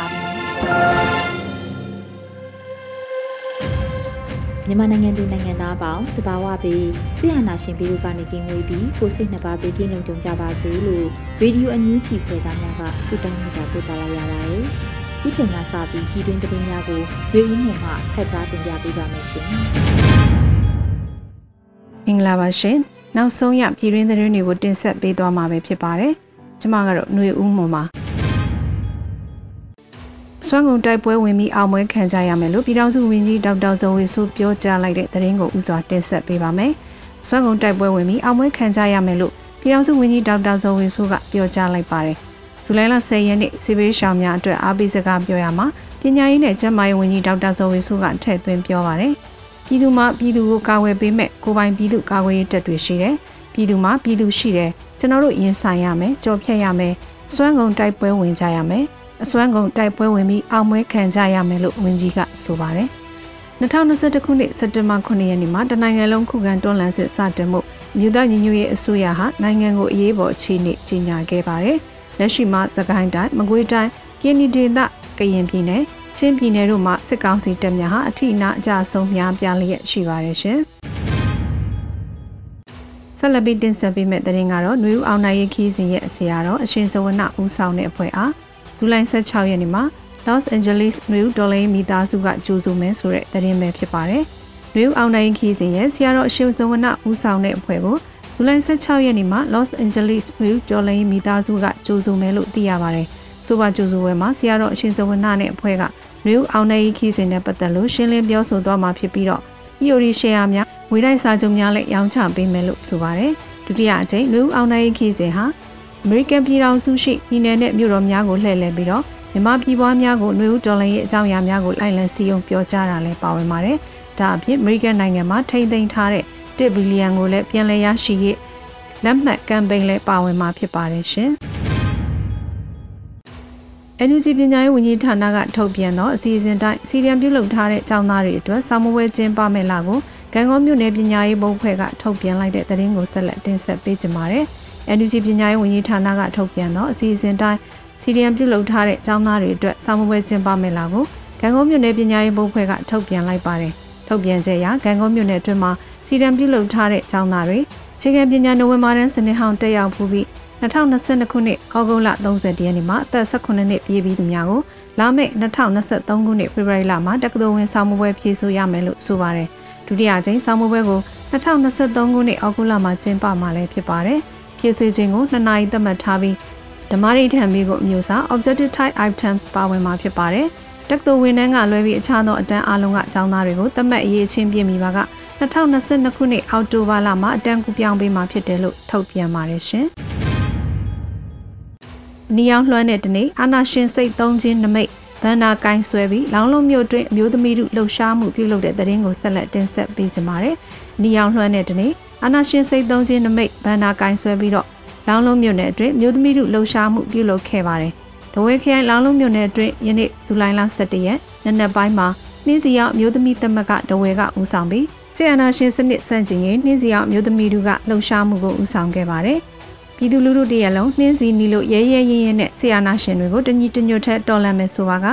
ါပြီ မြန်မာနိုင်ငံသူနိုင်ငံသားအပေါင်းတဘာဝပြီးဆရာနာရှင်ပြည်တို့ကနေကင်းဝေးပြီးကိုစိတ်နှစ်ပါးပေးကင်းလုံခြုံကြပါစေလို့ရေဒီယိုအန်ယူဂျီဖွယ်သားများကဆုတောင်းမြတ်တာပို့သလာရပါတယ်။ဒီချိန်ကစပြီးပြည်တွင်းသတင်းများကိုရေဦးမှုမှဖတ်ကြားတင်ပြပေးပါမယ်ရှင်။မင်္ဂလာပါရှင်။နောက်ဆုံးရပြည်တွင်းသတင်းတွေကိုတင်ဆက်ပေးသွားမှာပဲဖြစ်ပါတယ်။ကျွန်မကတော့ຫນွေဦးမှုမှာ စွမ်းကုန်တိုက်ပွဲဝင်ပြီးအောင်ပွဲခံကြရမယ်လို့ပြည်ထောင်စုဝန်ကြီးဒေါက်တာဇော်ဝေဆိုပြောကြားလိုက်တဲ့သတင်းကိုဥစွာတင်ဆက်ပေးပါမယ်။စွမ်းကုန်တိုက်ပွဲဝင်ပြီးအောင်ပွဲခံကြရမယ်လို့ပြည်ထောင်စုဝန်ကြီးဒေါက်တာဇော်ဝေဆိုကပြောကြားလိုက်ပါတယ်။ဇူလိုင်လ10ရက်နေ့စီဘေးရှောင်းများအတွက်အားပေးစကားပြောရမှာပညာရေးနဲ့ကျန်းမာရေးဝန်ကြီးဒေါက်တာဇော်ဝေဆိုကထည့်သွင်းပြောပါတယ်။ပြည်သူမှပြည်သူကိုကာကွယ်ပေးမဲ့ကိုပိုင်ပြည်သူကာကွယ်ရေးတပ်တွေရှိတယ်။ပြည်သူမှပြည်သူရှိတယ်။ကျွန်တော်တို့ရင်ဆိုင်ရမယ်ကြော်ဖြတ်ရမယ်။စွမ်းကုန်တိုက်ပွဲဝင်ကြရမယ်။ အစွမ်းကုန်တိုက်ပွဲဝင်ပြီးအောင်ပွဲခံကြရမယ်လို့ဝန်ကြီးကဆိုပါတယ်။2021ခုနှစ်စက်တင်ဘာ9ရက်နေ့မှာတနိုင်ငံလုံးခုခံတွန်းလှန်စစ်စတင်မှုမြို့သားညီညွတ်ရေးအစိုးရဟာနိုင်ငံကိုအရေးပေါ်အခြေအနေကြီးညာခဲ့ပါတယ်။လက်ရှိမှာသခိုင်းတိုင်းမကွေးတိုင်းကင်းနီဒေသကရင်ပြည်နယ်ချင်းပြည်နယ်တို့မှာစစ်ကောင်စီတပ်များဟာအထိနာအကြဆုံးများပြားလျက်ရှိပါတယ်ရှင်။ဆက်လက်ပြီးတင်ဆက်ပေးမယ့်သတင်းကတော့ຫນွေဦးအောင်နိုင်ရေးခီးစဉ်ရဲ့အစီအတော်အရှင်စဝနဦးဆောင်တဲ့အဖွဲ့အား ဇူလိုင်16ရက်နေ့မှာ Los Angeles New Dollar မိသားစုကကြိုးစုမယ်ဆိုတဲ့သတင်းပဲဖြစ်ပါတယ်။ New အောင်နိုင်ခီးစဉ်ရဲ့ဆရာတော်အရှင်ဇဝနဦးဆောင်တဲ့အဖွဲ့ကိုဇူလိုင်16ရက်နေ့မှာ Los Angeles New Dollar မိသားစုကကြိုးစုမယ်လို့သိရပါတယ်။ဆိုပါကြိုးစုဝဲမှာဆရာတော်အရှင်ဇဝနနဲ့အဖွဲ့က New အောင်နိုင်ခီးစဉ်နဲ့ပတ်သက်လို့ရှင်းလင်းပြောဆိုသွားမှာဖြစ်ပြီးတော့ EOD share များဝေတိုက်စာချုပ်များလည်းရောင်းချပေးမယ်လို့ဆိုပါတယ်။ဒုတိယအကြိမ် New အောင်နိုင်ခီးစဉ်ဟာ အမေရိကန်ပြည်ထောင်စုရှိပြည်내နဲ့မြို့တော်များကိုလှည့်လည်ပြီးတော့မြန်မာပြည်ပွားများကိုနှွေဦးတော်လှန်ရေးအကြောင်းအရာများကိုလိုက်လံစီယုံပြောကြားတာလည်းပါဝင်ပါတယ်။ဒါအပြင်အမေရိကန်နိုင်ငံမှာထိမ့်သိမ်းထားတဲ့1ဘီလီယံကိုလည်းပြန်လည်ရရှိရေးလက်မှတ်ကမ်ပိန်းလည်းပါဝင်မှာဖြစ်ပါတယ်ရှင်။ NUG ပညာရေးဝန်ကြီးဌာနကထုတ်ပြန်သောအစီအစဉ်တိုင်းစီရီယံပြုလုပ်ထားတဲ့ကျောင်းသားတွေအတွက်စာမဝဲကျင်းပမဲ့လာကိုကံကောမြို့နယ်ပညာရေးဘုတ်ဖွဲ့ကထုတ်ပြန်လိုက်တဲ့သတင်းကိုဆက်လက်တင်ဆက်ပေးကြပါမယ်။ NUG ပညာရေးဝန်ကြီးဌာနကထုတ်ပြန်သောအစီအစဉ်တိုင်းစီရီယံပြုလုပ်ထားတဲ့ကျောင်းသားတွေအတွက်စာမပွဲကျင်းပမယ်လာကိုဂံကုန်းမြို့နယ်ပညာရေးဘုတ်ဖွဲ့ကထုတ်ပြန်လိုက်ပါတယ်။ထုတ်ပြန်ချက်အရဂံကုန်းမြို့နယ်အတွင်းမှာစီရီယံပြုလုပ်ထားတဲ့ကျောင်းသားတွေခြေခံပညာနိုဝင်ဘာလစနေဟောင်းတက်ရောက်ဖူးပြီး2022ခုနှစ်ဩဂုတ်လ30ရက်နေ့မှာအသက်18နှစ်ပြည့်ပြီးသူများကိုလာမယ့်2023ခုနှစ်ဖေဖော်ဝါရီလမှာတက္ကသိုလ်ဝင်ဆောင်မှုပွဲဖြည့်ဆို့ရမယ်လို့ဆိုပါတယ်။ဒုတိယအကြိမ်ဆောင်မှုပွဲကို2023ခုနှစ်ဩဂုတ်လမှာကျင်းပမှာလည်းဖြစ်ပါတယ်။ ဖြစ်စေခြင်းကို2နာရီသတ်မှတ်ထားပြီးဓမ္မရိထံမိကိုအမျိုးအစား objective type items ပါဝင်မှာဖြစ်ပါတယ်။တက္ကသိုလ်ဝန်ထမ်းကလွဲပြီးအခြားသောအတန်းအလုံးကအကြောင်းသားတွေကိုသတ်မှတ်အရေးချင်းပြမိပါက2022ခုနှစ်အောက်တိုဘာလမှာအတန်းကူပြောင်းပေးမှာဖြစ်တယ်လို့ထုတ်ပြန်ပါတယ်ရှင်။နီအောင်လွှမ်းတဲ့တနေ့အာနာရှင်စိတ်သုံးခြင်းနမိတ်ဗန္နာကိုင်းဆွဲပြီးလောင်လုံးမြို့တွင်အမျိုးသမီးတို့လှုပ်ရှားမှုပြုလုပ်တဲ့တဲ့ရင်ကိုဆက်လက်တင်ဆက်ပေးကြပါမယ်။နီအောင်လွှမ်းတဲ့တနေ့ အာနာရှင်စိတ်သုံးခြင်းနမိတ်ဗန္နာကင်ဆွဲပြီးတော့လောင်းလုံးမြို့နယ်အတွင်းမြို့သမီးတို့လှုပ်ရှားမှုပြုလုပ်ခဲ့ပါတယ်။ဒဝဲခရိုင်လောင်းလုံးမြို့နယ်အတွင်းယနေ့ဇူလိုင်လ17ရက်နနက်ပိုင်းမှာနှင်းစီရောက်မြို့သမီးသမက်ကဒဝဲကဦးဆောင်ပြီးဆီယနာရှင်စနစ်စန့်ကျင်ရေးနှင်းစီရောက်မြို့သမီးတို့ကလှုပ်ရှားမှုကိုဦးဆောင်ခဲ့ပါတယ်။ပြည်သူလူထုတရက်လုံးနှင်းစီနီလို့ရဲရဲရင်ရင်နဲ့ဆီယနာရှင်တွေကိုတညီတညွတ်ထက်တော်လှန်မယ်ဆိုပါက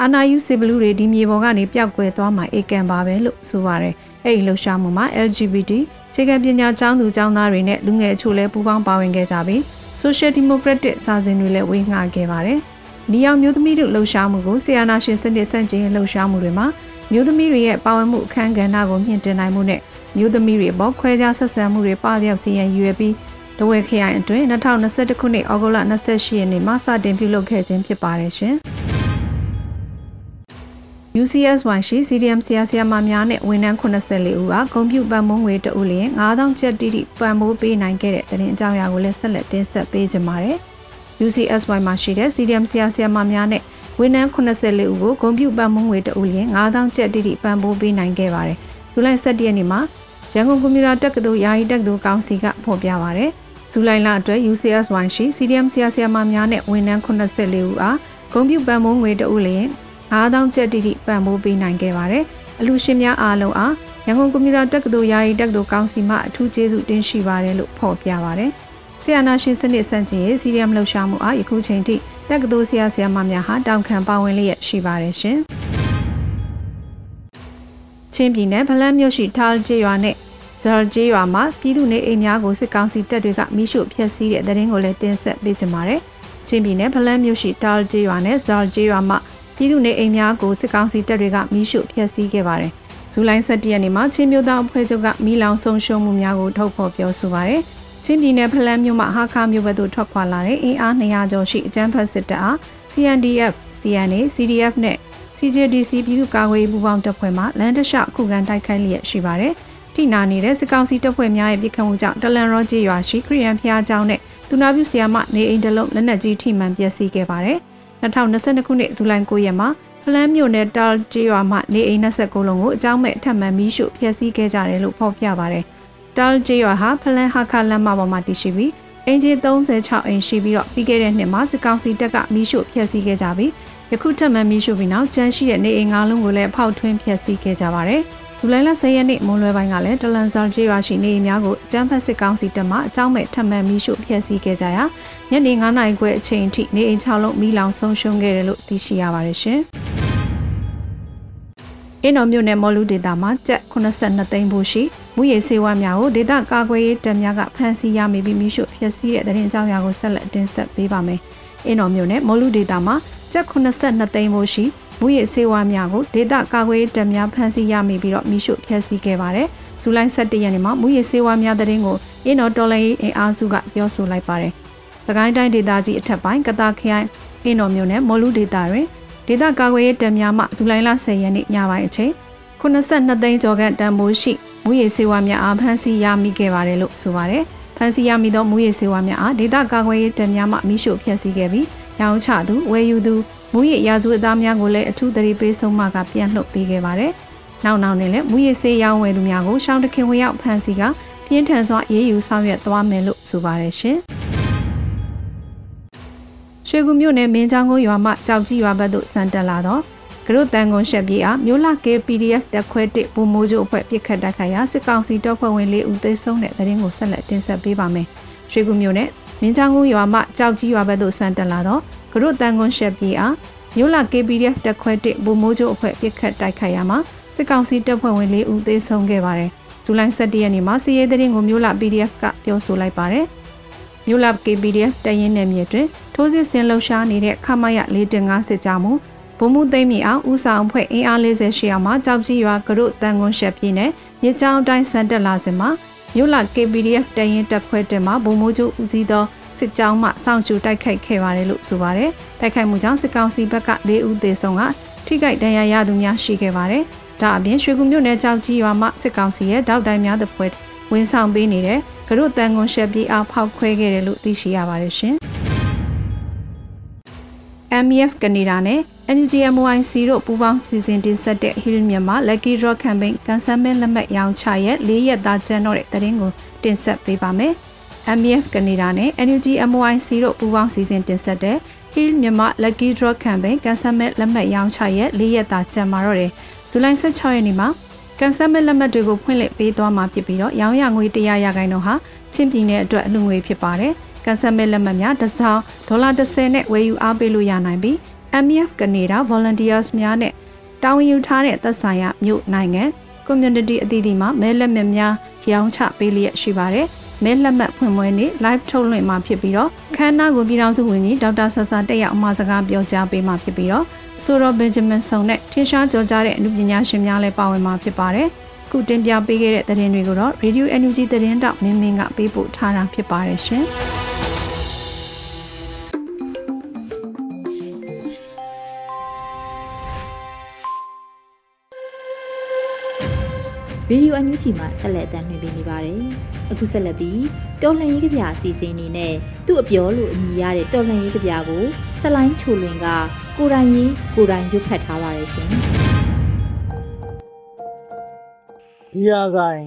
အာနာယူစီဘလူတွေဒီမြေပေါ်ကနေပျောက်ကွယ်သွားမှာအေကံပါပဲလို့ဆိုပါတယ်။အဲ့ဒီလှုပ်ရှားမှုမှာ LGBT ခြေခံပညာကျောင်းသူကျောင်းသားတွေနဲ့လူငယ်အချို့လည်းပူးပေါင်းပါဝင်ခဲ့ကြပြီး Social Democratic စာစဉ်တွေလည်းဝေငှခဲ့ပါတယ်။နီယောင်မျိုးသမီးတို့လှုပ်ရှားမှုကိုဆီယနာရှင်စနစ်စန့်ကျင်လှုပ်ရှားမှုတွေမှာမျိုးသမီးတွေရဲ့ပါဝင်မှုအခမ်းကဏ္ဍကိုမြင့်တင်နိုင်မှုနဲ့မျိုးသမီးတွေပေါ်ခွဲခြားဆက်ဆံမှုတွေပပျောက်စေရန်ရည်ရွယ်ပြီးတဝဲခရိုင်အတွင်း2021ခုနှစ်ဩဂုတ်လ28ရက်နေ့မှာစတင်ပြုလုပ်ခဲ့ခြင်းဖြစ်ပါတယ်ရှင်။ UCSY ရှိ CDM ဆရာဆရာမများနဲ့ဝန်ထမ်း84ဦးကကွန်ပျူတာမုံငွေတဦးလျင်9000ကျပ်တိတိပံ့ပိုးပေးနိုင်ခဲ့တဲ့တင်အကြောင်းအရာကိုလည်းဆက်လက်တင်ဆက်ပေးကြပါမယ်။ UCSY မှာရှိတဲ့ CDM ဆရာဆရာမများနဲ့ဝန်ထမ်း84ဦးကိုကွန်ပျူတာမုံငွေတဦးလျင်9000ကျပ်တိတိပံ့ပိုးပေးနိုင်ခဲ့ပါတယ်။ဇူလိုင်17ရက်နေ့မှာရန်ကုန်ကွန်ပျူတာတက္ကသိုလ်ယာယီတက္ကသိုလ်ကောင်စီကဖော်ပြပါရတယ်။ဇူလိုင်လအတွက် UCSY ရှိ CDM ဆရာဆရာမများနဲ့ဝန်ထမ်း84ဦးအားကွန်ပျူတာမုံငွေတဦးလျင် 9000ကျပ်တိတိပံ့ပိုးပေးနိုင်ခဲ့ပါတယ်။အလူရှင်များအားလုံးအားရန်ကုန်ကွန်ပျူတာတက္ကသိုလ်ယာယီတက္ကသိုလ်ကောင်စီမှအထူးကျေးဇူးတင်ရှိပါတယ်လို့ဖော်ပြပါတယ်။ဆီယနာရှင်စနစ်စန့်ကျင်ရေးစီရီယမ်လှုပ်ရှားမှုအားယခုချိန်ထိတက္ကသိုလ်ဆရာဆရာမများဟာတောင်ခံပါဝင်လျက်ရှိပါတယ်ရှင်။ချင်းပြည်နယ်ဗလန်းမြို့ရှိထားကျေးရွာနဲ့ဇာကျေးရွာမှာပြည်သူနေအိမ်များကိုစစ်ကောင်စီတပ်တွေကမိရှုဖျက်ဆီးတဲ့တဲ့ရင်ကိုလည်းတင်ဆက်ပေးကြပါမယ်။ချင်းပြည်နယ်ဗလန်းမြို့ရှိတာကျေးရွာနဲ့ဇာကျေးရွာမှာ ပြည်သူနေအိမ်များကိုစစ်ကောင်စီတပ်တွေကမိရှုဖျက်ဆီးခဲ့ပါတယ်။ဇူလိုင်17ရက်နေ့မှာချင်းမျိုးသားအဖွဲ့ချုပ်ကမိလောင်ဆုံးရှုံးမှုများကိုထုတ်ဖော်ပြောဆိုပါတယ်။ချင်းပြည်နယ်ဖလန်းမြို့မှာဟာခါမြို့ဘက်သို့ထွက်ခွာလာတဲ့အင်အား200ကျော်ရှိအကြမ်းဖက်စစ်တပ်အား CNDF, CNA, CDF နဲ့ CJDC ပြည်သူ့ကာကွယ်ရေးပူးပေါင်းတပ်ဖွဲ့မှလမ်းတလျှောက်ခုခံတိုက်ခိုက်လျက်ရှိပါတယ်။ထိနာနေတဲ့စစ်ကောင်စီတပ်ဖွဲ့များရဲ့ပြစ်ခတ်မှုကြောင့်တလန်ရောကျေးရွာရှိခရီးယန်ဖျားကျောင်းနဲ့သူနာပြုဆရာမနေအိမ်တလုံးလက်နက်ကြီးထိမှန်ပျက်စီးခဲ့ပါတယ်။ 2022ခုနှစ်ဇူလိုင်9ရက်မှာဖလန်းမြို့နယ်တာလ်ကျေးရွာမှနေအိမ်29လုံးကိုအကြောင်းမဲ့ထပ်မံမီးရှို့ဖျက်ဆီးခဲ့ကြတယ်လို့ဖော်ပြပါတယ်။တာလ်ကျေးရွာဟာဖလန်းဟာခလမ်းမပေါ်မှာတည်ရှိပြီးအင်ဂျီ36အိမ်ရှိပြီးတော့ပြီးခဲ့တဲ့နှစ်မှာစစ်ကောင်စီတပ်ကမီးရှို့ဖျက်ဆီးခဲ့ကြပြီးယခုထပ်မံမီးရှို့ပြီးနောက်ကျန်းရှိတဲ့နေအိမ်၅လုံးကိုလည်းဖောက်ထွင်းဖျက်ဆီးခဲ့ကြပါတယ်။ ဇူလိုင်လ10ရက်နေ့မွန်လွဲပိုင်းကလည်းတလန်ဆာကျေးရွာရှိနေအိမ်များကိုကျန်းဖက်စစ်ကောင်စီတပ်မှအကြောင်းမဲ့ထပ်မံမီးရှို့ဖျက်ဆီးခဲ့ကြရာညနေ9နာရီခွဲအချိန်ထိနေအိမ်6လုံးမီးလောင်ဆုံးရှုံးခဲ့တယ်လို့သိရှိရပါတယ်ရှင်။အင်းတော်မြို့နယ်မော်လူဒေတာမှာကျပ်82သိန်းဖို့ရှိမူရည်စေဝါများကိုဒေတာကာကွယ်ရေးတပ်များကဖမ်းဆီးရမိပြီးမိရှုဖျက်ဆီးတဲ့တဲ့ရင်ကြောင်းရာကိုဆက်လက်တင်ဆက်ပေးပါမယ်။အင်းတော်မြို့နယ်မော်လူဒေတာမှာကျပ်82သိန်းဖို့ရှိ မူရည်စေဝါများကိုဒေတာကာကွယ်ရေးတပ်များဖမ်းဆီးရမိပြီးတော့မိရှုဖျက်ဆီးခဲ့ပါတယ်။ဇူလိုင်17ရက်နေ့မှာမူရည်စေဝါများတဲ့ရင်ကိုအင်းတော်တော်လိုင်းအင်အားစုကပြောဆိုလိုက်ပါတယ်။သကိုင်းတိုင်းဒေသကြီးအထက်ပိုင်းကတာခရိုင်အင်းတော်မြို့နယ်မော်လူဒေတာတွင်ဒေသကာကွယ်ရေးတပ်များမှဇူလိုင်လ10ရက်နေ့ညပိုင်းအချိန်82သိန်းကျော်ခန့်တန်ဖိုးရှိမူရည်စေဝါများအားဖမ်းဆီးရမိခဲ့ပါတယ်လို့ဆိုပါတယ်။ဖမ်းဆီးရမိသောမူရည်စေဝါများအားဒေသကာကွယ်ရေးတပ်များမှမိရှုဖျက်ဆီးခဲ့ပြီးရောင်းချသူဝယ်ယူသူ မူရည်ရာဇဝတ်သားများကိုလည်းအထူးသတိပေးဆုံးမကပြန်လှုပ်ပေးခဲ့ပါတယ်။နောက်နောက်နဲ့လည်းမူရည်ဆေးရောင်းဝယ်သူများကိုရှောင်းတခင်ဝင်ရောက်ဖမ်းဆီးကပြင်းထန်စွာအေးအေးယူဆောင်ရွက်သွားမယ်လို့ဆိုပါတယ်ရှင်။ရွှေကူမြို့နယ်မင်းချောင်းကုန်းရွာမှကြောက်ကြီးရွာဘက်သို့ဆန်တက်လာတော့ဂရုတန်ကွန်ရှက်ပြေအားမြို့လာ KPDF တက်ခွဲတစ်ဘူမိုးကျိုးအဖွဲ့ပြစ်ခတ်တိုက်ခိုက်ရာစစ်ကောင်စီတပ်ဖွဲ့ဝင်၄ဦးသေဆုံးတဲ့တဲ့ရင်ကိုဆက်လက်တင်ဆက်ပေးပါမယ်။ရွှေကူမြို့နယ်မင်းချောင်းကုန်းရွာမှကြောက်ကြီးရွာဘက်သို့ဆန်တက်လာတော့ ဂရုတန်ကွန်ရှက်ပြေအားမြို့လာ KPDF တက်ခွဲတစ်ဘူမိုးကျိုးအဖွဲ့ပြစ်ခတ်တိုက်ခိုက်ရာမှာစစ်ကောင်စီတပ်ဖွဲ့ဝင်၄ဦးသေဆုံးခဲ့ပါတယ်။ဇူလိုင်17ရက်နေ့မှာစီးရဲတဲ့ရင်ကိုမြို့လာ PDF ကပြောဆိုလိုက်ပါတယ်။မြို့လာ KPDF တရင်နယ်မြေတွင်ထိုးစစ်ဆင်လှုပ်ရှားနေတဲ့ခမရ415စစ်ကြောမှုဗိုလ်မှူးသိမ်းမြေအောင်ဦးဆောင်ဖွဲ့အင်အား40ရှိအောင်မှာကြောက်ကြီးရွာကရုတန်ကွန်ရှက်ပြည်နယ်မြစ်ကြောင်းတိုင်းစံတက်လာစဉ်မှာမြို့လာ KPDF တရင်တက်ခွဲတင်မှာဗိုလ်မှူးချုပ်ဦးစီးသော စစ်ကြောင်းမှစောင့်ကြိုတိုက်ခိုက်ခဲ့ပါတယ်လို့ဆိုပါတယ်။တိုက်ခိုက်မှုကြောင့်စစ်ကောင်စီဘက်က၄ဦးသေဆုံးကထိခိုက်ဒဏ်ရာရသူများရှိခဲ့ပါတယ်။ဒါအပြင်ရွှေကူမြို့နယ်ကြောက်ကြီးရွာမှစစ်ကောင်စီရဲ့တောက်တိုင်းများသပွဲဝင်ဆောင်ပေးနေတဲ့ကရုတန်ကွန်ရှက်ပြေးအားဖောက်ခွဲခဲ့တယ်လို့သိရှိရပါတယ်ရှင်။ MEF ကနေဒါနဲ့ NGMOIC တို့ပူးပေါင်းစီစဉ်တင်ဆက်တဲ့ Hill မြန်မာ Lucky Draw Campaign ကန်ဆယ်မဲလက်မှတ်ရောင်းချရဲ့၄ရက်သားကျန်းတော့တဲ့သတင်းကိုတင်ဆက်ပေးပါမယ်။ MEF ကနေဒါနဲ့ NGMOIC တို့ပူးပေါင်းစီစဉ်တင်ဆက်တဲ့ Hill မြန်မာ Lucky Draw Campaign ကန်ဆယ်မဲလက်မှတ်ရောင်းချရဲ့၄ရက်သားကျန်းမာတော့တယ်။ဇူလိုင်16ရက်နေ့မှာကန်ဆယ်မဲလက်မှတ်တွေကိုဖွင့်လှစ်ပေးသွားမှာဖြစ်ပြီးတော့ရောင်းရငွေ100ရာခိုင်နှုန်းဟာချင်းပြည်နယ်အတွက်အလှငွေဖြစ်ပါတယ်။ကန်ဆယ်မဲ့လက်မှတ်များတစ်စောင်ဒေါ်လာ30နဲ့ဝယ်ယူအားပေးလို့ရနိုင်ပြီး MEF ကနေဒါ volunteers များနဲ့တာဝန်ယူထားတဲ့သက်ဆိုင်ရာမြို့နိုင်ငံ community အသီးသီးမှာမဲလက်မှတ်များရောင်းချပေးလျက်ရှိပါတယ်။ မဲလက်မှတ်ဖွင့်ပွဲနေ့ live ထုတ်လွှင့်မှာဖြစ်ပြီးတော့ခမ်းနားကိုပြည်ထောင်စုဝန်ကြီးဒေါက်တာဆဆာတက်ရောက်အမှာစကားပြောကြားပေးမှာဖြစ်ပြီးတော့ဆိုတော့ဘင်ဂျမင်ဆုံနဲ့ထင်ရှားကြော်ကြားတဲ့အမှုပညာရှင်များလည်းပါဝင်မှာဖြစ်ပါတယ်။ခုတင်ပြပေးခဲ့တဲ့သတင်းတွေကိုတော့ Radio NUG သတင်းတောက်မင်းမင်းကပေးပို့ထားတာဖြစ်ပါတယ်ရှင်။ ရေဒီယိုအန်ယူဂျီမှာဆက်လက်တင်ပြနေပါတယ်။အခုဆက်လက်ပြီးတော်လှန်ရေးကြပြအစီအစဉ်အနေနဲ့သူ့အပြောလို့အမည်ရတဲ့တော်လှန်ရေးကြပြကိုဆက်လိုင်းချိုလွင်ကကိုတိုင်ရေးကိုတိုင်ရွတ်ဖတ်ထားပါတယ်ရှင်။ဘီယာဆိုင်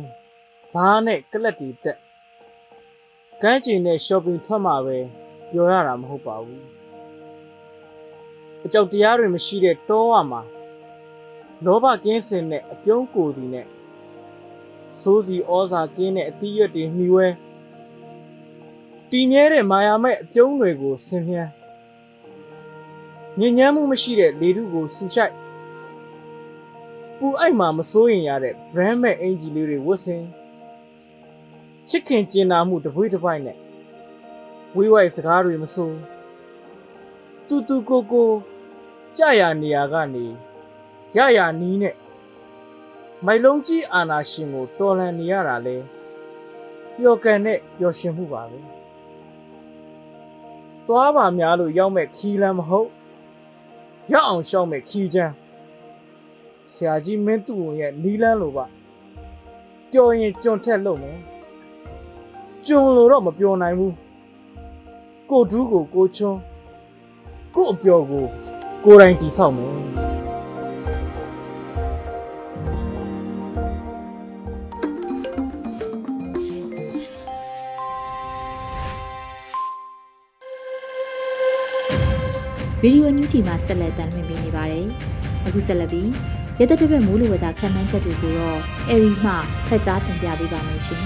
ဘားနဲ့ကလက်တီတက်ကန်းချင်နဲ့ shopping ထွက်မှာပဲပြောရတာမဟုတ်ပါဘူးအကြောက်တရားတွေမရှိတဲ့တောဝမှာလောဘကင်းစင်တဲ့အပြုံးကိုစီနဲ့ စိုးစီဩဇာကင်းတဲ့အသီးရွက်တွေမှီဝဲတီမြဲတဲ့မာယာမဲ့အပြုံးတွေကိုဆင်မြန်းညဉ့်ညမ်းမှုမရှိတဲ့လေထုကိုဆူရှိုက်ပူအိုက်မှာမစိုးရင်ရတဲ့ brand မဲ့အင်ဂျီလေးတွေဝတ်ဆင်ချစ်ခင်ကျင်နာမှုတပွေးတစ်ပိုက်နဲ့ဝေးဝိုက်စကားတွေမစိုးတူတူကိုကိုကြရနေရကနေရရနီးနဲ့ မိုင်လုံးကြီးအာနာရှင်ကိုတော်လန်နေရတာလဲပျော်ကန်တဲ့ပျော်ရွှင်မှုပါပဲသွားပါများလို့ရောက်မဲ့ခီးလမ်းမဟုတ်ရောက်အောင်ရှောက်မဲ့ခီးချမ်းဆရာကြီးမင်းသူ့ရဲ့နီးလန်းလိုပါပျော်ရင်ကြွန်ထက်လို့မယ်ကြွန်လို့တော့မပျော်နိုင်ဘူးကိုဒူးကိုကိုချွန်းကိုအပျော်ကိုကိုယ်တိုင်တိဆောက်မယ် ရေဒီယိုညူချီမှာဆက်လက်တင်ပြနေပါတယ်။အခုဆက်လက်ပြီးရသက်တစ်ပတ်မိုးလေဝသခံမှန်းချက်တွေကိုတော့အရီမှဖတ်ကြားတင်ပြပေးပါမယ်ရှင်။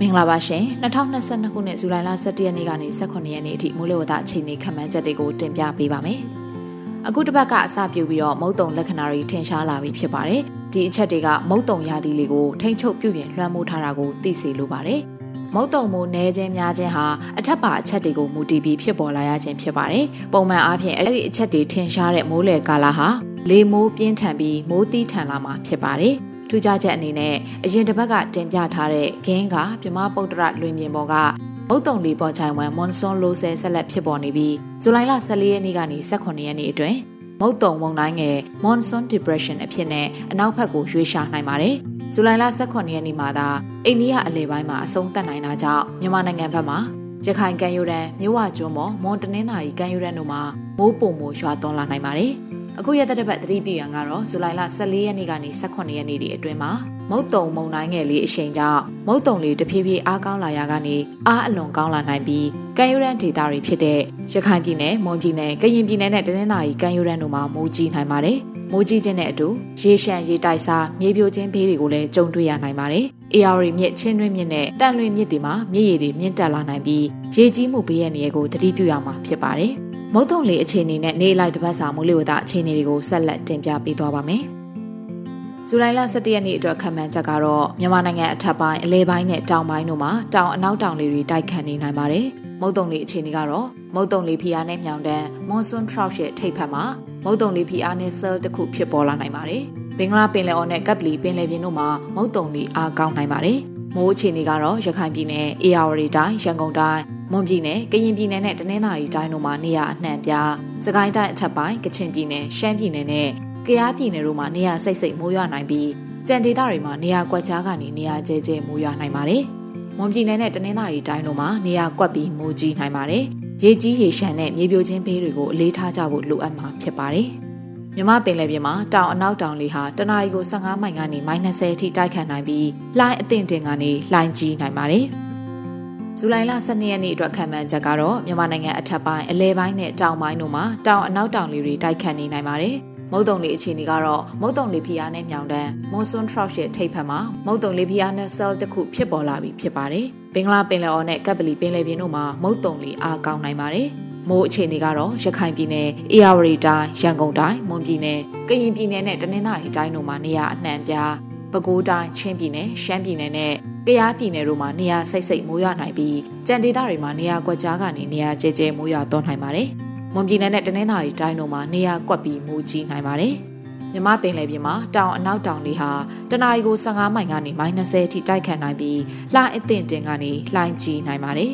မင်္ဂလာပါရှင်2022ခုနှစ်ဇူလိုင်လ17ရက်နေ့ကနေ18ရက်နေ့အထိမိုးလေဝသအခြေအနေခန့်မှန်းချက်တွေကိုတင်ပြပေးပါမယ်။အခုတစ်ပတ်ကအစပြုပြီးတော့မုတ်တုံလက္ခဏာတွေထင်ရှားလာပြီဖြစ်ပါတယ်။ ဒီအချက်တွေကမုတ်တုံရာသီလေးကိုထိမ့်ချုပ်ပြုပြင်လွှမ်းမိုးထားတာကိုသိစေလိုပါတယ်။မုတ်တုံမိုးနဲခြင်းများခြင်းဟာအထက်ပါအချက်တွေကိုမူတည်ပြီးဖြစ်ပေါ်လာရခြင်းဖြစ်ပါတယ်။ပုံမှန်အားဖြင့်အဲ့ဒီအချက်တွေထင်ရှားတဲ့မိုးလေကာလဟာလေမိုးပြင်းထန်ပြီးမိုးသီးထန်လာမှာဖြစ်ပါတယ်။ထူးခြားချက်အနေနဲ့အရင်တစ်ပတ်ကတင်ပြထားတဲ့ဂင်းကပြမပုတ်တရလွင်မြင်ပေါ်ကမုတ်တုံလေးပေါ်ချိုင်ဝမ်မွန်ဆွန်လိုဆယ်ဆက်လက်ဖြစ်ပေါ်နေပြီးဇူလိုင်လ14ရက်နေ့ကနေ18ရက်နေ့အတွင်း မုတ်တုံမုန်တိုင်းငယ် Monsoon Depression အဖြစ်နဲ့အနောက်ဘက်ကိုရွေ့ရှာနိုင်ပါတယ်။ဇူလိုင်လ18ရက်နေ့မှာသာအိန္ဒိယအလဲပိုင်းမှာအဆုံးသတ်နိုင်တာကြောင့်မြန်မာနိုင်ငံဘက်မှာရခိုင်ကမ်းရိုးတန်းမြဝကျွန်းပေါ်မွန်တနင်္သာရီကမ်းရိုးတန်းတို့မှာမိုးပုံမိုးရွာသွန်းလာနိုင်ပါတယ်။အခုရက်သက်ပတ်သတိပြုရန်ကတော့ဇူလိုင်လ14ရက်နေ့ကနေ18ရက်နေ့ဒီအတွင်းမှာမုတ်တုံမုန်တိုင်းငယ်လေးအရှိန်ကြောင့်မုတ်တုံလေးတဖြည်းဖြည်းအားကောင်းလာရာကနေအားအလွန်ကောင်းလာနိုင်ပြီး ကမ်းရိုးတန်းဒေသတွေဖြစ်တဲ့ရခိုင်ပြည်နယ်၊မွန်ပြည်နယ်၊ကရင်ပြည်နယ်နဲ့တနင်္သာရီကမ်းရိုးတန်းတို့မှာမိုးကြီးနိုင်ပါတယ်။မိုးကြီးခြင်းနဲ့အတူရေရှမ်းရေတိုက်စားမြေပြိုခြင်းဘေးတွေကိုလည်းကြုံတွေ့ရနိုင်ပါတယ်။ AR မြစ်ချင်းတွင်းမြစ်နဲ့တန်လွင်မြစ်တွေမှာမြစ်ရည်တွေမြင့်တက်လာနိုင်ပြီးရေကြီးမှုဘေးရန်တွေကိုသတိပြုရမှာဖြစ်ပါတယ်။မုတ်တုံလေအခြေအနေနဲ့နေလိုက်တစ်ပတ်စာမိုးလေဝသအခြေအနေတွေကိုဆက်လက်တင်ပြပေးသွားပါမယ်။ဇူလိုင်လ17ရက်နေ့အတွက်ခံမှန်းချက်ကတော့မြန်မာနိုင်ငံအထက်ပိုင်းအလဲပိုင်းနဲ့တောင်ပိုင်းတို့မှာတောင်အနောက်တောင်လေတွေတိုက်ခတ်နေနိုင်ပါတယ်။ မုတ်တုံလေးအခြေအနေကတော့မုတ်တုံလေးဖီအားနဲ့မြောင်တန်းမွန်ဆွန်ထရောက်ရဲ့ထိပ်ဖက်မှာမုတ်တုံလေးဖီအားနဲ့ cell တစ်ခုဖြစ်ပေါ်လာနိုင်ပါတယ်။ဘင်္ဂလားပင်လယ်အော်နဲ့ကပ်ပလီပင်လယ်ပြင်တို့မှာမုတ်တုံလေးအားကောင်းနိုင်ပါတယ်။မိုးအခြေအနေကတော့ရခိုင်ပြည်နယ်၊အေရဝတီတိုင်း၊ရန်ကုန်တိုင်း၊မွန်ပြည်နယ်၊ကရင်ပြည်နယ်နဲ့တနင်္သာရီတိုင်းတို့မှာနေရာအနှံ့ပြား၊စကိုင်းတိုင်းအထက်ပိုင်း၊ကချင်ပြည်နယ်၊ရှမ်းပြည်နယ်နဲ့ကယားပြည်နယ်တို့မှာနေရာစိတ်စိတ်မိုးရွာနိုင်ပြီးကြံဒေသတွေမှာနေရာကွက်ကြားကနေနေရာကျဲကျဲမိုးရွာနိုင်ပါတယ်။ မွန်ပြည်နယ်နဲ့တနင်္သာရီတိုင်းတို့မှာနေရာကွက်ပြီးမိုးကြီးနိုင်ပါတယ်။ရေကြီးရေရှမ်းနဲ့မြေပြိုခြင်းဘေးတွေကိုအလေးထားကြဖို့လိုအပ်မှာဖြစ်ပါတယ်။မြမပင်လယ်ပြင်မှာတောင်အနောက်တောင်လေဟာတနအီကို15မိုင်ကနေ -30 အထိတိုက်ခတ်နိုင်ပြီးလှိုင်းအသင့်တင်ကနေလှိုင်းကြီးနိုင်ပါတယ်။ဇူလိုင်လ12ရက်နေ့အတွက်ခံမှန်းချက်ကတော့မြန်မာနိုင်ငံအထက်ပိုင်းအလဲပိုင်းနဲ့တောင်ပိုင်းတို့မှာတောင်အနောက်တောင်လေတွေတိုက်ခတ်နေနိုင်ပါတယ်။ မုတ်တုံလေးအခြေအနေကတော့မုတ်တုံလေးဖီအားနဲ့မြောင်တန်းမွန်ဆွန်ထရောက်ရဲ့ထိပ်ဖက်မှာမုတ်တုံလေးဖီအားနဲ့ cell တစ်ခုဖြစ်ပေါ်လာပြီးဖြစ်ပါတယ်။ဘင်္ဂလားပင်လယ်အော်နဲ့ကပ်ပလီပင်လယ်ပြင်တို့မှာမုတ်တုံလေးအားကောင်းနိုင်ပါတယ်။မိုးအခြေအနေကတော့ရခိုင်ပြည်နယ်၊အေရဝတီတိုင်း၊ရန်ကုန်တိုင်း၊မွန်ပြည်နယ်၊ကရင်ပြည်နယ်နဲ့တနင်္သာရီတိုင်းတို့မှာနေရာအနှံ့ပြားပဲခူးတိုင်း၊ချင်းပြည်နယ်၊ရှမ်းပြည်နယ်နဲ့ကယားပြည်နယ်တို့မှာနေရာစိတ်စိတ်မိုးရွာနိုင်ပြီးကြံဒေသတွေမှာနေရာကွက်ကြားကနေနေရာကျဲကျဲမိုးရွာသွန်းနိုင်ပါတယ်။ မွန်ပြည်နယ်နဲ့တနင်္သာရီတိုင်းတို့မှာနေရာကွက်ပြီးမိုးကြီးနိုင်ပါတယ်။မြမပင်လယ်ပြင်မှာတောင်အနောက်တောင်လေဟာတနအီကို15မိုင်ကနေ -30 အထိတိုက်ခတ်နိုင်ပြီးလှိုင်းအသင့်တင်ကနေလှိုင်းကြီးနိုင်ပါတယ်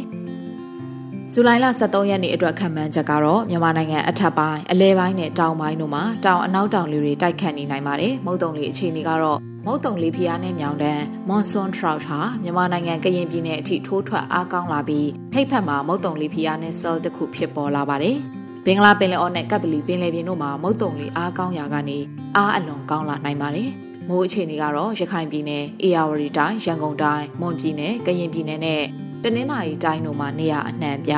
။ဇူလိုင်လ23ရက်နေ့အတွက်ခံမှန်းချက်ကတော့မြန်မာနိုင်ငံအထက်ပိုင်းအလဲပိုင်းနဲ့တောင်ပိုင်းတို့မှာတောင်အနောက်တောင်လေတွေတိုက်ခတ်နေနိုင်ပါတယ်။မုတ်တုံလေအခြေအနေကတော့မုတ်တုံလေဖျားနဲ့မြောင်တန်း Monsoon Trout ဟာမြန်မာနိုင်ငံကရင်ပြည်နယ်အထိထိုးထွက်အားကောင်းလာပြီးထိပ်ဖက်မှာမုတ်တုံလေဖျားနဲ့ cell တစ်ခုဖြစ်ပေါ်လာပါတယ်။ ဘင်္ဂလားပင်လယ်အော်နဲ့ကပ်ပလီပင်လယ်ပြင်တို့မှာမုတ်တုံလေအားကောင်းရာကနေအားအလွန်ကောင်းလာနိုင်ပါတယ်။မိုးအခြေအနေကတော့ရခိုင်ပြည်နယ်၊အေရဝတီတိုင်း၊ရန်ကုန်တိုင်း၊မွန်ပြည်နယ်၊ကရင်ပြည်နယ်နဲ့တနင်္သာရီတိုင်းတို့မှာနေရာအနှံ့ပြ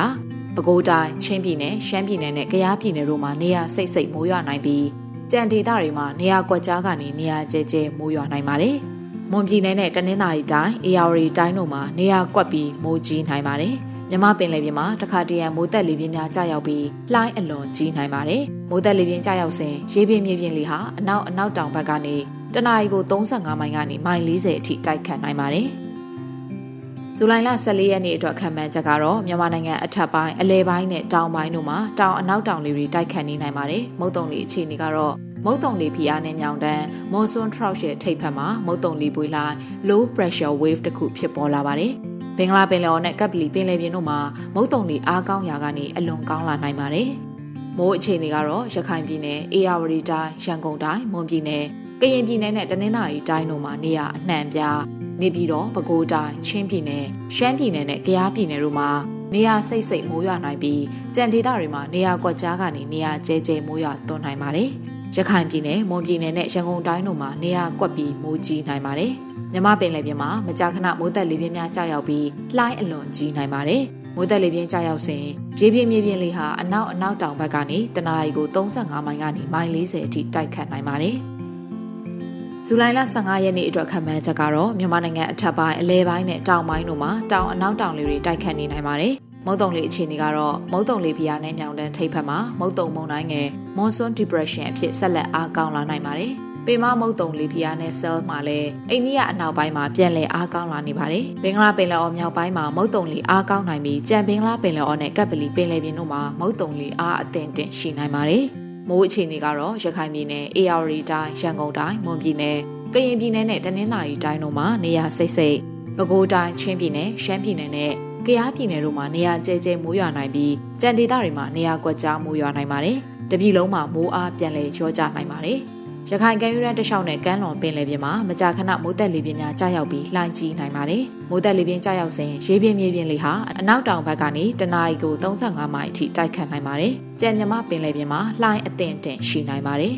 ပဲခူးတိုင်းချင်းပြည်နယ်ရှမ်းပြည်နယ်နဲ့ကယားပြည်နယ်တို့မှာနေရာစိတ်စိတ်မိုးရွာနိုင်ပြီးကြံဒေသတွေမှာနေရာကွက်ကြားကနေနေရာကျဲကျဲမိုးရွာနိုင်ပါတယ်။မွန်ပြည်နယ်နဲ့တနင်္သာရီတိုင်းအေရဝတီတိုင်းတို့မှာနေရာကွက်ပြီးမိုးကြီးနိုင်ပါတယ်။ မြမပင်လယ်ပြင်မှာတခါတရံမိုးသက်လေပြင်းများကြာရောက်ပြီးလှိုင်းအလွန်ကြီးနိုင်ပါတယ်။မိုးသက်လေပြင်းကြာရောက်စဉ်ရေပြင်မြေပြင်လေဟာအနောက်အနောက်တောင်ဘက်ကနေတနအီကို35မိုင်ကနေမိုင်40အထိတိုက်ခတ်နိုင်ပါတယ်။ဇူလိုင်လ14ရက်နေ့အတွက်ခံမှန်းချက်ကတော့မြန်မာနိုင်ငံအထက်ပိုင်းအလဲပိုင်းနဲ့တောင်ပိုင်းတို့မှာတောင်အနောက်တောင်လေတွေတိုက်ခတ်နေနိုင်ပါတယ်။မုတ်တုံလေအခြေအနေကတော့မုတ်တုံလေဖိအားနဲ့မြောင်တန်း monsoon trough ရဲ့ထိပ်ဖက်မှာမုတ်တုံလေပွေလာ low pressure wave တစ်ခုဖြစ်ပေါ်လာပါတယ်။ ဘင်္ဂလားပင်လယ်အော်နဲ့ကပ်ပလီပင်လယ်ပြင်တို့မှာမုတ်တုံလေအားကောင်းရာကနေအလွန်ကောင်းလာနိုင်ပါတယ်။မိုးအခြေအနေကတော့ရခိုင်ပြည်နယ်၊အေရဝတီတိုင်း၊ရန်ကုန်တိုင်း၊မွန်ပြည်နယ်၊ကရင်ပြည်နယ်နဲ့တနင်္သာရီတိုင်းတို့မှာနေရာအနှံ့ပြားနေပြည်တော်ပဲခူးတိုင်းချင်းပြည်နယ်ရှမ်းပြည်နယ်နဲ့ကယားပြည်နယ်တို့မှာနေရာစိတ်စိတ်မိုးရွာနိုင်ပြီးကြံဒေသတွေမှာနေရာကွက်ကြားကနေနေရာကျဲကျဲမိုးရွာသွန်းနိုင်ပါတယ်။ရခိုင်ပြည်နယ်မွန်ပြည်နယ်နဲ့ရန်ကုန်တိုင်းတို့မှာနေရာကွက်ပြီးမိုးကြီးနိုင်ပါတယ်။ မြမပင်လယ်ပြင်မှာမကြာခဏမိုးသက်လေပြင်းများကြာရောက်ပြီးလှိုင်းအလွန်ကြီးနိုင်ပါတယ်။မိုးသက်လေပြင်းကြာရောက်စဉ်ရေပြင်းမြေပြင်းလေဟာအနောက်အနောက်တောင်ဘက်ကနေတနအီကို35မိုင်ကနေမိုင်40အထိတိုက်ခတ်နိုင်ပါတယ်။ဇူလိုင်လ15ရက်နေ့အတွက်ခံမှန်းချက်ကတော့မြန်မာနိုင်ငံအထက်ပိုင်းအလဲပိုင်းနဲ့တောင်ပိုင်းတို့မှာတောင်အနောက်တောင်လေတွေတိုက်ခတ်နေနိုင်ပါတယ်။မုတ်တုံလေအခြေအနေကတော့မုတ်တုံလေပြားနဲ့မြောင်တန်းထိပ်ဖက်မှာမုတ်တုံမုန်တိုင်းငယ် Monsoon Depression အဖြစ်ဆက်လက်အားကောင်းလာနိုင်ပါတယ်။ ပေမမုတ်တုံလေပြားနဲ့ cell မှာလည်းအိန္ဒိယအနောက်ပိုင်းမှာပြန်လည်အားကောင်းလာနေပါတယ်။ဘင်္ဂလားပင်လယ်အော်မြောက်ပိုင်းမှာမုတ်တုံလေအားကောင်းနိုင်ပြီးကြံဘင်္ဂလားပင်လယ်အော်နဲ့ကပ်ပလီပင်လယ်ပြင်တို့မှာမုတ်တုံလေအားအသင့်တင်ရှိနိုင်ပါတယ်။မိုးအခြေအနေကတော့ရခိုင်ပြည်နယ်၊အေရဝတီတိုင်း၊ရန်ကုန်တိုင်း၊မွန်ပြည်နယ်ကရင်ပြည်နယ်နဲ့တနင်္သာရီတိုင်းတို့မှာနေရာစိတ်စိတ်ပဲခူးတိုင်းချင်းပြည်နယ်ရှမ်းပြည်နယ်နဲ့ကယားပြည်နယ်တို့မှာနေရာကျဲကျဲမိုးရွာနိုင်ပြီးကြံဒေသတွေမှာနေရာကွက်ကြားမိုးရွာနိုင်ပါတယ်။တပြည်လုံးမှာမိုးအားပြန်လည်ရောကျနိုင်ပါတယ်။ ရခိုင်ကမ်းရိုးတန်းတစ်လျှောက်နဲ့ကမ်းလွန်ပင်လယ်ပြင်မှာမကြာခဏမိုးသက်လေပြင်းများကြာရောက်ပြီးလှိုင်းကြီးနိုင်ပါတယ်။မိုးသက်လေပြင်းကြာရောက်စဉ်ရေပြင်းမြေပြင်းလေဟာအနောက်တောင်ဘက်ကနေတနအီကို35မိုင်အထိတိုက်ခတ်နိုင်ပါတယ်။ကြံမြမပင်လယ်ပြင်မှာလှိုင်းအသင့်တင်ရှိနိုင်ပါတယ်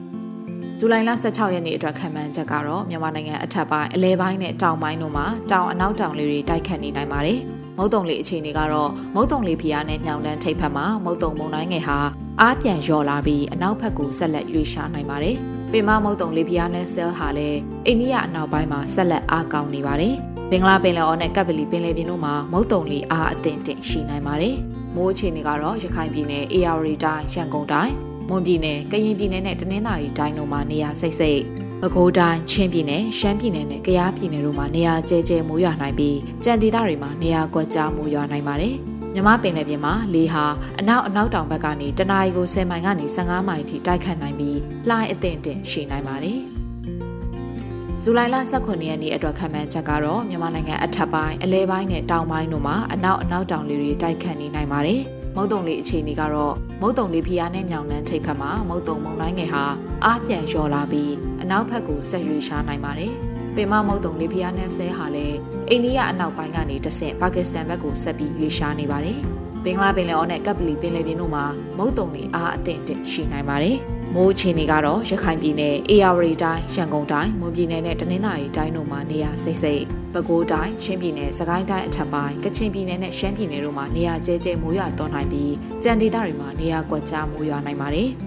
။ဇူလိုင်လ16ရက်နေ့အတွက်ခံမှန်းချက်ကတော့မြန်မာနိုင်ငံအထက်ပိုင်းအလဲပိုင်းနဲ့တောင်ပိုင်းတို့မှာတောင်အနောက်တောင်လေတွေတိုက်ခတ်နေနိုင်ပါတယ်။မုတ်တုံလေအခြေအနေကတော့မုတ်တုံလေဖျားနဲ့မြောင်တန်းထိပ်ဖက်မှာမုတ်တုံမုန်တိုင်းငယ်ဟာ အားပြန်လျော်လာပြီးအနောက်ဘက်ကိုဆက်လက်ရွေ့ရှာနိုင်ပါတယ်။ပင်မမုတ်တုံလေဖျားနဲ့ဆဲလ်ဟာလည်းအိန္ဒိယအနောက်ပိုင်းမှာဆက်လက်အားကောင်းနေပါတယ်။ဘင်္ဂလားပင်လယ်အော်နဲ့ကပ်ပလီပင်လယ်ပြင်တို့မှာမုတ်တုံလေအားအသင့်တင်ရှိနိုင်ပါတယ်။မိုးအခြေအနေကတော့ရခိုင်ပြည်နယ်အေရဝတီတိုင်းရန်ကုန်တိုင်းမွန်ပြည်နယ်၊ကရင်ပြည်နယ်နဲ့တနင်္သာရီတိုင်းတို့မှာနေရာစိတ်စိတ်ပဲခူးတိုင်း၊ချင်းပြည်နယ်၊ရှမ်းပြည်နယ်နဲ့ကယားပြည်နယ်တို့မှာနေရာကျဲကျဲမိုးရွာနိုင်ပြီးကြံဒေသတွေမှာနေရာကွက်ကြားမိုးရွာနိုင်ပါတယ်။ မြမပင်လယ်ပြင်မှာလေဟာအနောက်အနောက်တောင်ဘက်ကနေတနအီကို10မိုင်ကနေ15မိုင်ထိတိုက်ခတ်နိုင်ပြီးလှိုင်းအသင့်တင်ရှိနိုင်ပါတယ်။ဇူလိုင်လ18ရက်နေ့အတွက်ခံမှန်းချက်ကတော့မြန်မာနိုင်ငံအထက်ပိုင်းအလဲပိုင်းနဲ့တောင်ပိုင်းတို့မှာအနောက်အနောက်တောင်လေတွေတိုက်ခတ်နေနိုင်ပါတယ်။မုတ်တုံလေးအခြေအနေကတော့မုတ်တုံလေးဖျားနဲ့မြောင်နှန်းထိပ်ဖက်မှာမုတ်တုံမုံတိုင်းငယ်ဟာအားပြန်လျော်လာပြီးအနောက်ဘက်ကိုဆက်ရွေ့ရှားနိုင်ပါတယ်။ပင်မမုတ်တုံလေးဖျားနဲ့ဆဲဟာလည်း အိန္ဒိယအနောက်ပိုင်းကနေတဆင့်ပါကစ္စတန်ဘက်ကိုဆက်ပြီးရွေ့ရှားနေပါတယ်။ဘင်္ဂလားပင်လယ်အော်နဲ့ကပ်ပလီပင်လယ်ပြင်တို့မှာမုတ်တုံတွေအားအသင့်တင်ရှိနိုင်ပါတယ်။မိုးအခြေအနေကတော့ရခိုင်ပြည်နယ်၊အေရဝတီတိုင်း၊ရန်ကုန်တိုင်း၊မွန်ပြည်နယ်နဲ့တနင်္သာရီတိုင်းတို့မှာနေရာစိတ်စိတ်ပဲခူးတိုင်း၊ချင်းပြည်နယ်၊စကိုင်းတိုင်းအထက်ပိုင်း၊ကချင်ပြည်နယ်နဲ့ရှမ်းပြည်နယ်တို့မှာနေရာကျဲကျဲမိုးရွာသွန်းနိုင်ပြီးကြံဒေသတွေမှာနေရာကွက်ကြားမိုးရွာနိုင်ပါတယ်။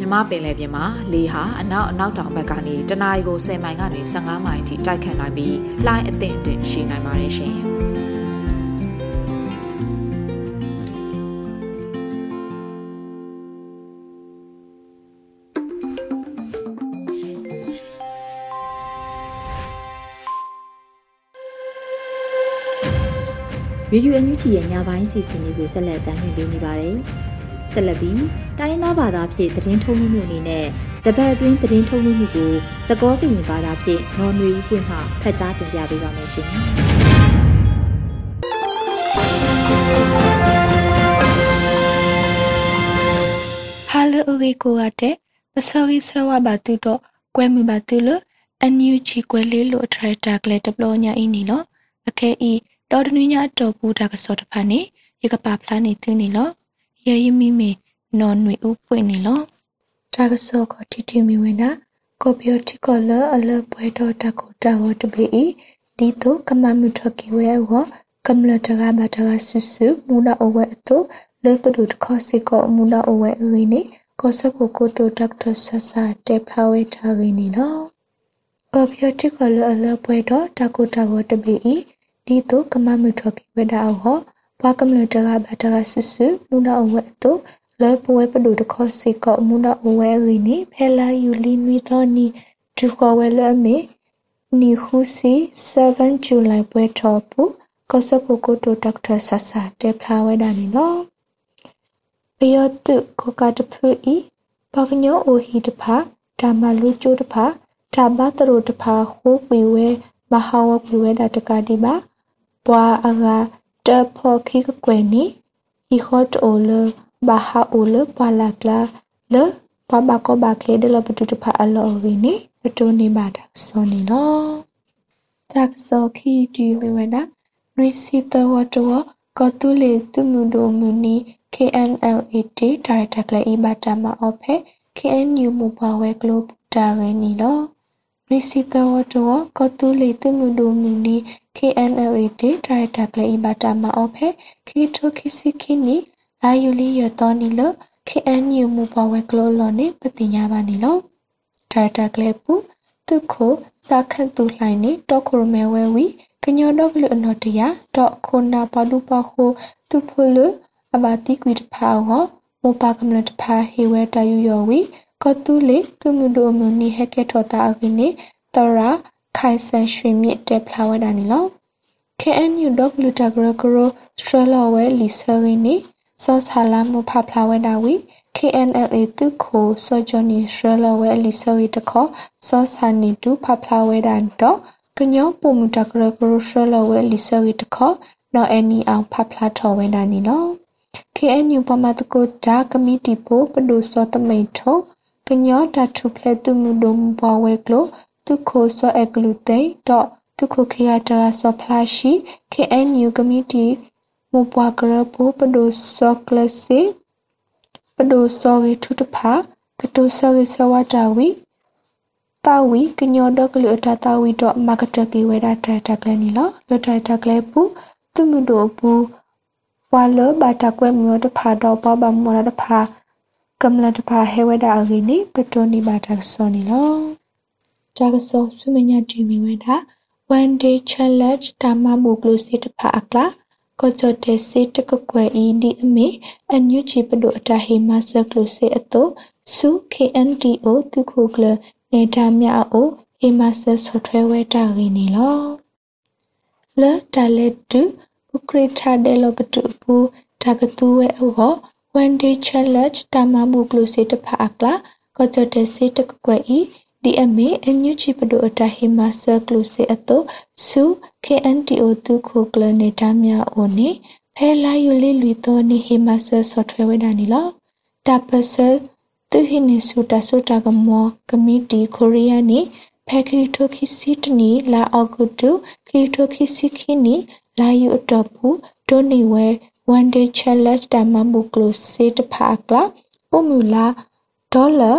မြမပင်လယ်ပြင်မှာလေဟာအနောက်အနောက်တောင်ဘက်ကနေတနအီကို10မိုင်ကနေ15မိုင်အထိတိုက်ခတ်နိုင်ပြီးလှိုင်းအသင့်အင့်ရှိနိုင်ပါတယ်ရှင်ရေဒီယိုအန်ယူဂျီရဲ့ညပိုင်းစီစဉ်တွေကိုဆက်လက်တင်ပြနေပါတယ်။ ဆက်လက်ပြီးတိုင်းရင်းသားဘာသာဖြင့်သတင်းထုတ်လွှင့်မှုအနေနဲ့တပတ်အတွင်းသတင်းထုတ်လွှင့်မှုကိုသကောကရင်ဘာသာဖြင့်နော်နွေဦးပွင့်မှဖတ်ကြားတင်ပြပေးပါမယ်ရှင်။ Hello ရီကိုရတဲ့ပစောရီဆဝဘာတူတော့ကွဲမှုပါတူလို့အန်ယူချီကွဲလေးလို့ထရက်တာကလေးတပလောညာအင်းနီလို့အခဲဤတော်တနည်းညာတော်ဘူးတာကစောတဖာနေရကပါဖလားနေသူနေလို့ ရဲရမီမီနော်နွေဥပွင့်နေလို့တာကစောကတီတီမီဝင်တာကော်ပီယတီကောလအလပွဲတော်တကူတာဟောတပေဤဒီတော့ကမမှုထကီဝဲဟောကမ္လတကဘာတကဆစ်ဆူမူနာအဝဲအတူလေပဒုတခစီကောမူနာအဝဲအင်းနေကောဆကိုကိုတိုဒေါက်တာဆဆာတေဖာဝဲထားရင်းနေနော်ကော်ပီယတီကောလအလပွဲတော်တကူတာဟောတပေဤဒီတော့ကမမှုထကီဝဲတာဟော ဘွားကမ္လတကဘာတကဆစ်ဆူမူနာအဝဲအတူလေပွဲပဒုတခစီကောမူနာအဝဲအင်းနေဖဲလာယူလီနွီတော်နီဒုခေါ်ဝဲလအမေနီခုစီ7 July ပွဲတော်ပူကောဆပုကိုတိုဒေါက်တာဆဆာတေဖလာဝဲဒါနီနော်ပယောတုကိုကတဖူဤပကညောအိုဟီတဖာဓမ္မလူကျိုးတဖာဓမ္မတရတဖာဟိုးပီဝဲမဟာဝပီဝဲဒါတကတိပါဘွာအဂါတဖောခိက ကွယ်နီဟီခေါတ်အိုလဘာဟာအိုလပွာလာကလာလဘဘကောဘခေဒလပတုတဖာအလောဝင်းနီပတုနေပါတာစောနေနော်တက်စောခီတီဝဲဝဲနာနွိစီတဝတောကတူလေသူမှုဒိုမူနီ KNLAT ဒါရိုက်တာကလေးအဘတာမအော့ဖဲ KNU မူပါ ဝဲဂလိုးတာရင်းနီလောရီစီတဝတောကတူလေသူမှုဒိုမူနီ KNLAT ဒါရိုက်တာကလေးအဘတာမအော့ဖဲခီတိုခီစီခီနီလာယူလီရတော်နီလော KNU မူပါဝဲဂလိုးလောနေပတိညာပါနီလောဒါရိုက်တာကလေးပူသူခိုစာခတ်သူလှိုင်းနေတော့ခရမဲဝဲဝီကညောတော့ကလအနော်တရတော့ခိုနာပါလူပါခိုသူဖိုလအဘာတိကွီတဖာဟောမောပါကမလတဖာဟေဝဲတယူယောဝီ ကတူလေသူမှုဒိုမနီဟက်ကထောတာအကိနေတော်ရာခိုင်ဆန်ရွှေမြင့်တက်ဖလာဝဲတာနီလော KNU ဒေါကလူတာဂရဂရစထရလောဝဲလီဆာရင်းနီစောဆာလာမဖဖလာဝဲတာဝီ KNLA တုခိုစောဂျနီစထရလောဝဲလီဆာရီတခေါစောဆာနီတူဖဖလာဝဲတာတော့ကညောပုံမူတကရကရရှလဝဲလီဆရီတခနော်အနီအောင်ဖဖလာထော်ဝဲနာနီလော KNU ပမတကိုဒါကမီတီပိုပဒုစောတမိန်ထော ကညောတာထုဖလက်သူမှုဒုံဘဝဲကလိုတုခိုစောအကလူတေတော့တုခိုခရတာစောဖလာရှိ KNU ကမီတီမပွားကရပိုပဒုစောကလစီပဒုစောဝေထုတဖာကတုစောဝေစဝတာဝီတာဝီကညောဒကလူအတာတာဝီတော့မာကတကီဝဲတာတတကလနီလောလတတကလေပူသူမှုတို့ပူဝါလဘာတာကွဲမျိုးတဖာတော့ပပမောရတဖာ ကမ္လတဖာဟဲဝဲတာအဂိနီပတိုနီဘာတာဆောနီလောတာကဆောဆုမညာတီမီဝဲတာ one day challenge တာမဘူကလုစီတဖာအကလာကိုချတေစီတကကွယ်အီဒီအမီအန်ယူချီပဒိုအတာဟေမဆကလုစီအတိုစု KNTO တုခုကလနေတာမြအိုဟေမဆတ်ဆော့ဖ်ဝဲဝဲတာရင်းနီလောလတာလက်တူဥခရထာဒဲလပတူပူတာကတူဝဲအော one day challenge တာမမှုကလုစေတဖာအကလာကောချတစေတကကွဲဤဒီအမေအညုချီပဒိုအတာဟေမဆကလုစေအတိုစု KNTO တုခုကလနေတာမြအိုနေဖဲလာယူလေးလူတော်နေဟေမဆဆော့ဖ်ဝဲဝဲတာနီလောတာပဆယ်သူဟိနေဆူတာဆူတာကမောကမီတီကိုရီးယားနေဖက်ခရီတိုခီစီတနီလာအောက်ဂုတူခရီတိုခီစီခီနီလာယူအတော့ဘူးဒိုနီဝဲ one day challenge တမမူကလိုစေတဖာကလာပုံမူလာဒေါ်လာ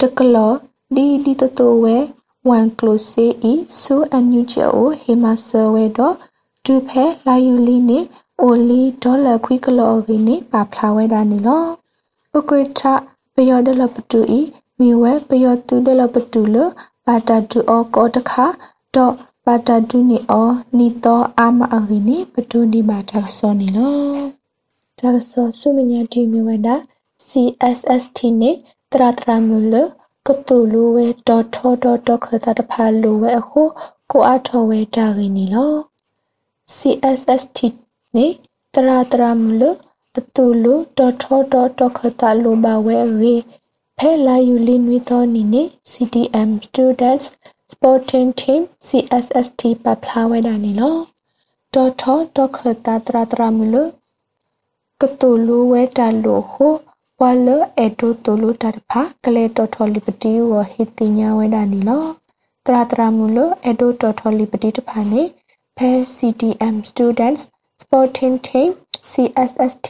တကလောဒီဒီတတိုဝဲ one close say e so unusual o hema survey do du phe la yu li ni only dollar kwi klo gi ni pa phla we da ni lo ukrita ပယောဒလပတူဤမိဝဲပယောတူဒလပတူလပါတာတူအောကောတခါတော့ ပါတာတူနီအောနီတော့အာမအဂိနီပတူဒီမာတာဆောနီလောဒါဆောဆုမညာတီမိဝဲတာ CSST နေတရတရမြလကတူလိုဝဲဒေါ်ထောဒေါ်ဒေါ်ခတာတဖာလိုဝဲအခုကိုအားထော်ဝဲတာဂိနီလော CSST နေတရာတရာမလို့တတူလို့တော်ထောတော်တော်ခတာလိုပါဝဲရေဖဲလာယူလီနွေတော်နီနေ CTM Students Sporting Team CSST ပပလာဝဲတာနီလောတော်ထောတော်ခတာတရာတရာမလို့ကတူလိုဝဲတာလို့ဟိုဝါလအတိုတိုလိုတာဖာကလေတော်ထောလီပတီဝဟီတင်ညာဝဲတာနီလောတရာတရာမလို့အတိုတော်ထောလီပတီတဖာနေဖဲ CTM Students Sporting Team CSST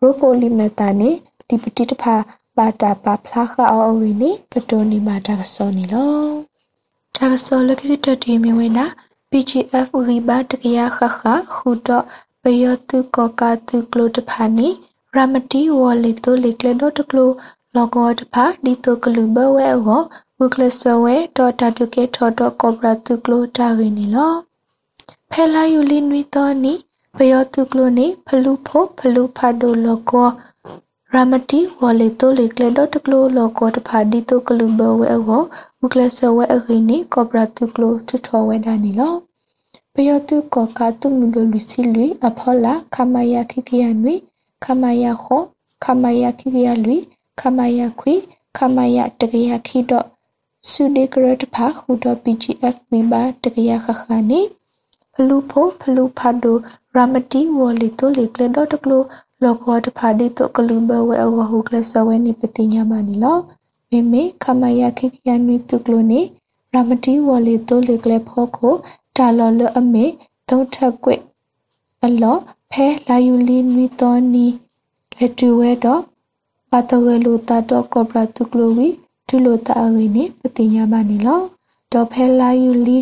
ရိုပိုလီမတာနေဒီပတိတဖာဘာတာပါဖလာခအောဝီနေပတိုနီမာတာဆောနီလော တာဆောလကိတတီမြဝဲနာ PGF ရီဘာတကရခခခုတော့ပယောတုကောကာတုကလိုတဖာနီရမတီဝော်လီတိုလီကလဒိုတကလိုလောကောတဖာဒီတိုကလူဘဝဲဟောဝကလဆဝဲဒေါ်တာတု ကေထော်တော့ကောပရာတုကလိုတာရင်းနီလောဖဲလာယူလီနွီတော်နီပယောတုကလိုနေဖလူဖို့ဖလူဖာဒိုလောကောရမတီဝော်လေတိုလေကလေဒတ်ကလိုလောကောတဖာဒီတိုကလူဘဝဲအောဥကလဆဝဲအခိနေကောပရာတုကလိုချထောဝဲဒါနီလောပယောတုကောကာတုမူလိုလူစီလူအဖောလာခမယာခိကိယနွေခမယာခောခမယာခိကိယလူခမယာခွေခမယာတကရခိတော့ဆုဒီကရတဖာဟူတော့ PGF ဝိပါတကရခခနေဖလူဖို့ဖလူဖာဒိုရမတီဝော်လီတိုလေကလဒတ်ကလိုလောကောတဖာဒီတိုကလူဘဝဲအဝဟုကလဆဝဲနိပတိညာမနီလော မေမေခမယခိကယန်မီတုကလိုနေရမတီဝော်လီတိုလေကလဖောကိုတာလော်လအမေသုံးထက်ကွအလောဖဲလာယူလီနွီတော်နီလက်တူဝဲတော့ပါတရလူတာတော့ကောပရာတုကလိုဝီဒူလိုတာအရင်းနိပတိညာမနီလောဒေါ်ဖဲလာယူလီ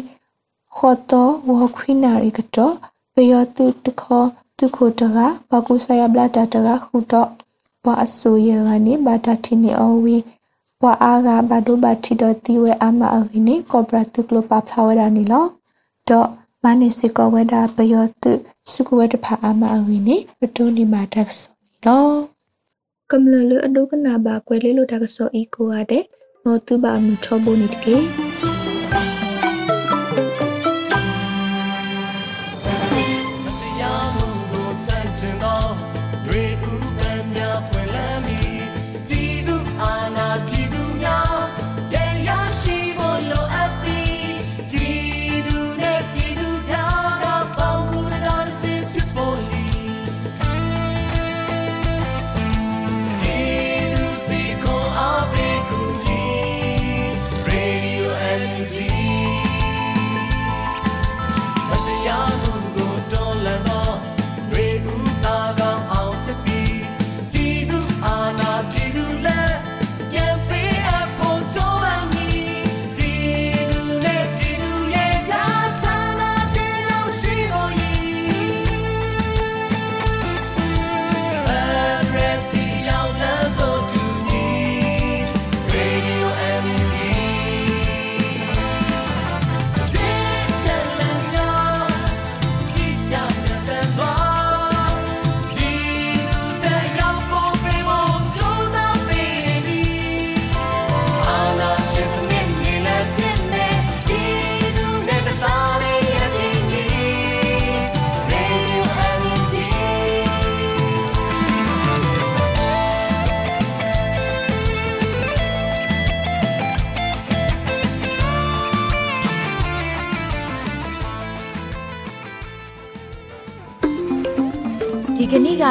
ခေါ်တော့ဝခွိနာရီကတော့ပယောတုတခောတုခိုတကဘကုဆယဘလာတာတကခုတော့ဘအဆူရကနေဘာတာတီနီအဝီ ဘအာဂါဘဒုဘတီဒတီဝဲအမအဂိနေကောပရာတုကလပဖလာဝဒနီလောတော့မနိစကောဝဒပယောတုစုကဝဒဖာအမအဂိနေပတိုနီမာတက်ဆောလောကမ္လလအဒုကနာဘာကွဲလေးလိုတက်ဆောဤကိုရတဲ့မောတုဘာမူထောဘိုနိတကေ